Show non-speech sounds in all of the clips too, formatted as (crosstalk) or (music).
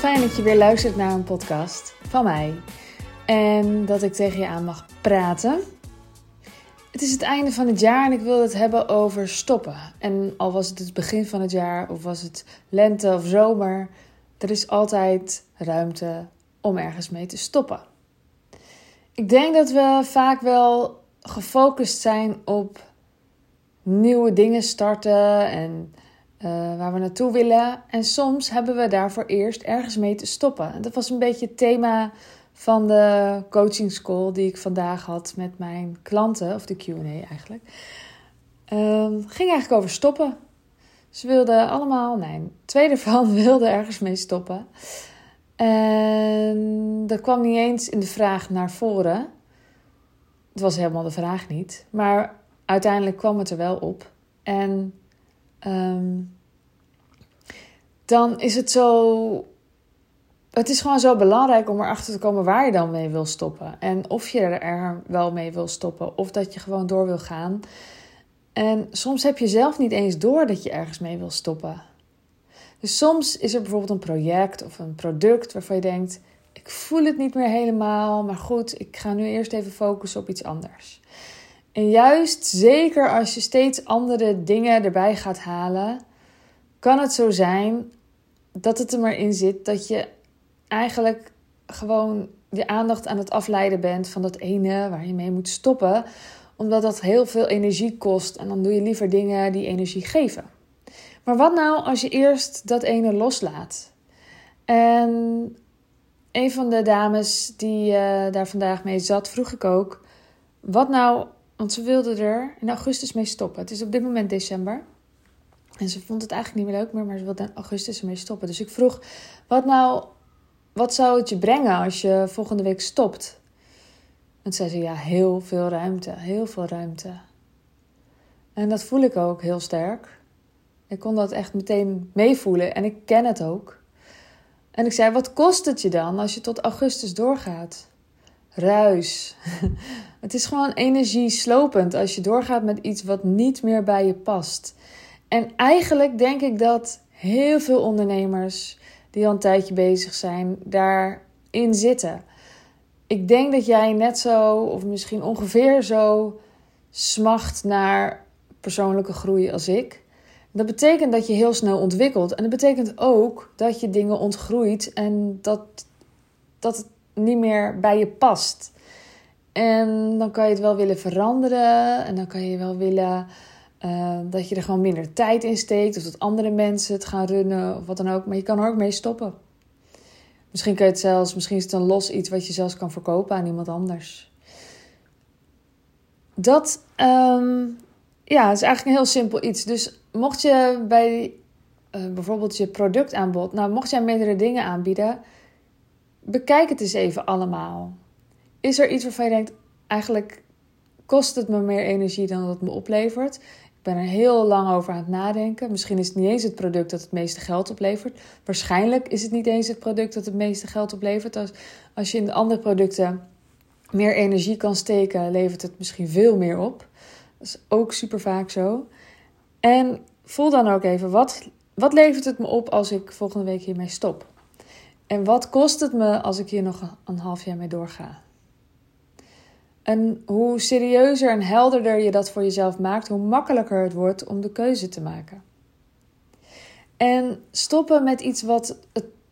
Fijn dat je weer luistert naar een podcast van mij. En dat ik tegen je aan mag praten. Het is het einde van het jaar en ik wil het hebben over stoppen. En al was het het begin van het jaar of was het lente of zomer, er is altijd ruimte om ergens mee te stoppen. Ik denk dat we vaak wel gefocust zijn op nieuwe dingen starten en uh, waar we naartoe willen. En soms hebben we daarvoor eerst ergens mee te stoppen. Dat was een beetje het thema van de coaching school die ik vandaag had met mijn klanten, of de QA eigenlijk. Uh, ging eigenlijk over stoppen. Ze wilden allemaal, nee, twee ervan (laughs) wilden ergens mee stoppen. En dat kwam niet eens in de vraag naar voren. Het was helemaal de vraag niet. Maar uiteindelijk kwam het er wel op. En um, dan is het zo. Het is gewoon zo belangrijk om erachter te komen waar je dan mee wil stoppen. En of je er wel mee wil stoppen. Of dat je gewoon door wil gaan. En soms heb je zelf niet eens door dat je ergens mee wil stoppen. Dus soms is er bijvoorbeeld een project of een product waarvan je denkt: ik voel het niet meer helemaal, maar goed, ik ga nu eerst even focussen op iets anders. En juist zeker als je steeds andere dingen erbij gaat halen, kan het zo zijn dat het er maar in zit dat je eigenlijk gewoon je aandacht aan het afleiden bent van dat ene waar je mee moet stoppen, omdat dat heel veel energie kost en dan doe je liever dingen die energie geven. Maar wat nou als je eerst dat ene loslaat? En een van de dames die uh, daar vandaag mee zat, vroeg ik ook: wat nou want ze wilde er in augustus mee stoppen. Het is op dit moment december. En ze vond het eigenlijk niet meer leuk meer, maar ze wilde in augustus ermee stoppen. Dus ik vroeg, wat nou, wat zou het je brengen als je volgende week stopt? En zei ze, ja, heel veel ruimte, heel veel ruimte. En dat voel ik ook heel sterk. Ik kon dat echt meteen meevoelen en ik ken het ook. En ik zei, wat kost het je dan als je tot augustus doorgaat? Ruis. (laughs) Het is gewoon energieslopend als je doorgaat met iets wat niet meer bij je past. En eigenlijk denk ik dat heel veel ondernemers die al een tijdje bezig zijn, daarin zitten. Ik denk dat jij net zo, of misschien ongeveer zo, smacht naar persoonlijke groei als ik. Dat betekent dat je heel snel ontwikkelt. En dat betekent ook dat je dingen ontgroeit en dat, dat het niet meer bij je past. En dan kan je het wel willen veranderen. En dan kan je wel willen uh, dat je er gewoon minder tijd in steekt. Of dat andere mensen het gaan runnen of wat dan ook. Maar je kan er ook mee stoppen. Misschien kan je het zelfs, misschien is het een los iets wat je zelfs kan verkopen aan iemand anders. Dat um, ja, is eigenlijk een heel simpel iets. Dus mocht je bij uh, bijvoorbeeld je productaanbod, nou mocht jij meerdere dingen aanbieden, bekijk het eens even allemaal. Is er iets waarvan je denkt, eigenlijk kost het me meer energie dan dat het me oplevert? Ik ben er heel lang over aan het nadenken. Misschien is het niet eens het product dat het meeste geld oplevert. Waarschijnlijk is het niet eens het product dat het meeste geld oplevert. Als, als je in de andere producten meer energie kan steken, levert het misschien veel meer op. Dat is ook super vaak zo. En voel dan ook even, wat, wat levert het me op als ik volgende week hiermee stop? En wat kost het me als ik hier nog een half jaar mee doorga? En hoe serieuzer en helderder je dat voor jezelf maakt, hoe makkelijker het wordt om de keuze te maken. En stoppen met iets wat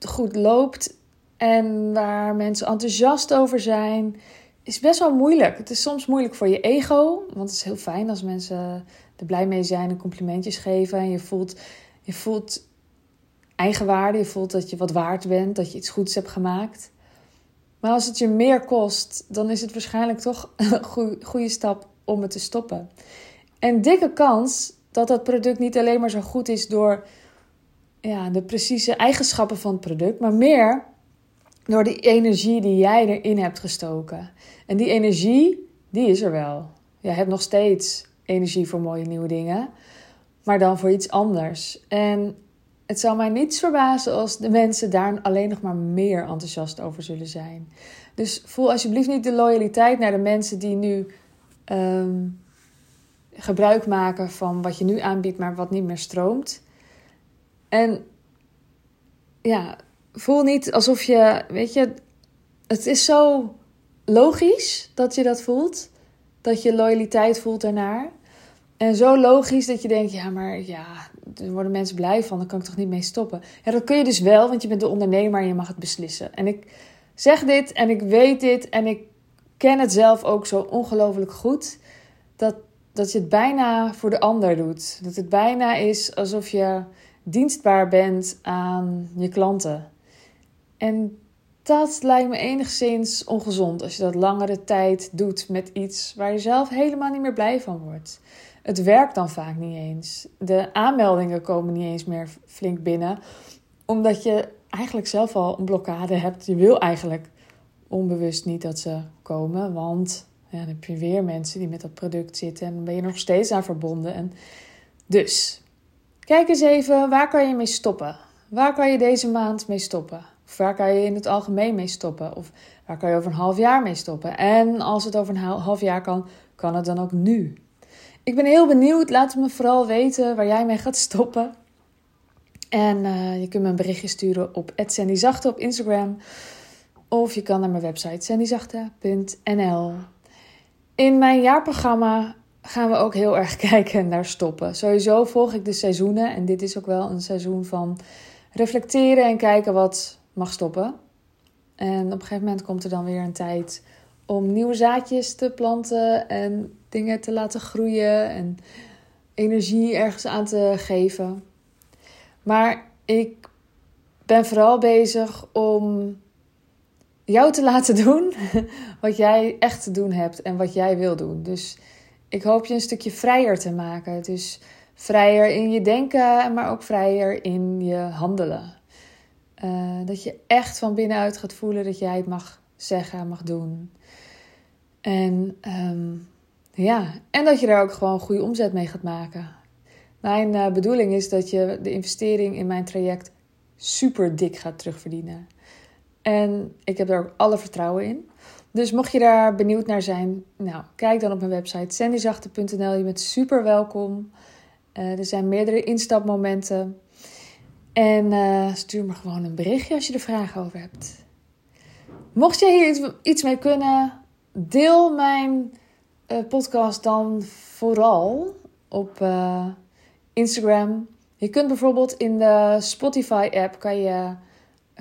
goed loopt en waar mensen enthousiast over zijn, is best wel moeilijk. Het is soms moeilijk voor je ego, want het is heel fijn als mensen er blij mee zijn en complimentjes geven. En je voelt, je voelt eigenwaarde. Je voelt dat je wat waard bent, dat je iets goeds hebt gemaakt. Maar als het je meer kost, dan is het waarschijnlijk toch een goede stap om het te stoppen. En dikke kans dat dat product niet alleen maar zo goed is door ja, de precieze eigenschappen van het product, maar meer door die energie die jij erin hebt gestoken. En die energie, die is er wel. Je hebt nog steeds energie voor mooie nieuwe dingen, maar dan voor iets anders. En het zou mij niets verbazen als de mensen daar alleen nog maar meer enthousiast over zullen zijn. Dus voel alsjeblieft niet de loyaliteit naar de mensen die nu ehm, gebruik maken van wat je nu aanbiedt, maar wat niet meer stroomt. En ja, voel niet alsof je, weet je, het is zo logisch dat je dat voelt. Dat je loyaliteit voelt daarnaar. En zo logisch dat je denkt, ja, maar ja, er worden mensen blij van, dan kan ik toch niet mee stoppen. Ja, dat kun je dus wel, want je bent de ondernemer en je mag het beslissen. En ik zeg dit en ik weet dit en ik ken het zelf ook zo ongelooflijk goed. Dat, dat je het bijna voor de ander doet. Dat het bijna is alsof je dienstbaar bent aan je klanten. En dat lijkt me enigszins ongezond als je dat langere tijd doet met iets waar je zelf helemaal niet meer blij van wordt. Het werkt dan vaak niet eens. De aanmeldingen komen niet eens meer flink binnen, omdat je eigenlijk zelf al een blokkade hebt. Je wil eigenlijk onbewust niet dat ze komen, want ja, dan heb je weer mensen die met dat product zitten en dan ben je nog steeds aan verbonden. En dus, kijk eens even, waar kan je mee stoppen? Waar kan je deze maand mee stoppen? Of waar kan je in het algemeen mee stoppen? Of waar kan je over een half jaar mee stoppen? En als het over een half jaar kan, kan het dan ook nu? Ik ben heel benieuwd. Laat me vooral weten waar jij mee gaat stoppen. En uh, je kunt me een berichtje sturen op @sandyzachte op Instagram. Of je kan naar mijn website sandyzachte.nl. In mijn jaarprogramma gaan we ook heel erg (laughs) kijken naar stoppen. Sowieso volg ik de seizoenen. En dit is ook wel een seizoen van reflecteren en kijken wat mag stoppen. En op een gegeven moment komt er dan weer een tijd om nieuwe zaadjes te planten en dingen te laten groeien en energie ergens aan te geven. Maar ik ben vooral bezig om jou te laten (laughs) doen wat jij echt te doen hebt en wat jij wil doen. Dus ik hoop je een stukje vrijer te maken. Dus vrijer in je denken, maar ook vrijer in je handelen. Uh, dat je echt van binnenuit gaat voelen dat jij het mag zeggen, mag doen. En um, ja, en dat je daar ook gewoon goede omzet mee gaat maken. Mijn uh, bedoeling is dat je de investering in mijn traject super dik gaat terugverdienen. En ik heb daar ook alle vertrouwen in. Dus mocht je daar benieuwd naar zijn, nou, kijk dan op mijn website sandyzachte.nl. Je bent super welkom. Uh, er zijn meerdere instapmomenten. En uh, stuur me gewoon een berichtje als je er vragen over hebt. Mocht jij hier iets mee kunnen, deel mijn uh, podcast dan vooral op uh, Instagram. Je kunt bijvoorbeeld in de Spotify-app kan je,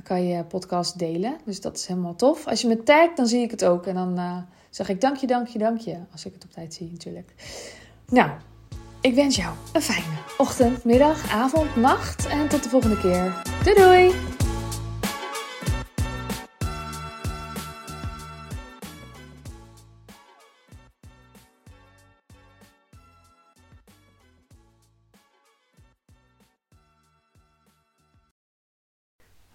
kan je podcast delen. Dus dat is helemaal tof. Als je me tagt, dan zie ik het ook. En dan uh, zeg ik dankje, dankje, dankje. Als ik het op tijd zie natuurlijk. Nou, ik wens jou een fijne ochtend, middag, avond, nacht. En tot de volgende keer. Doei doei!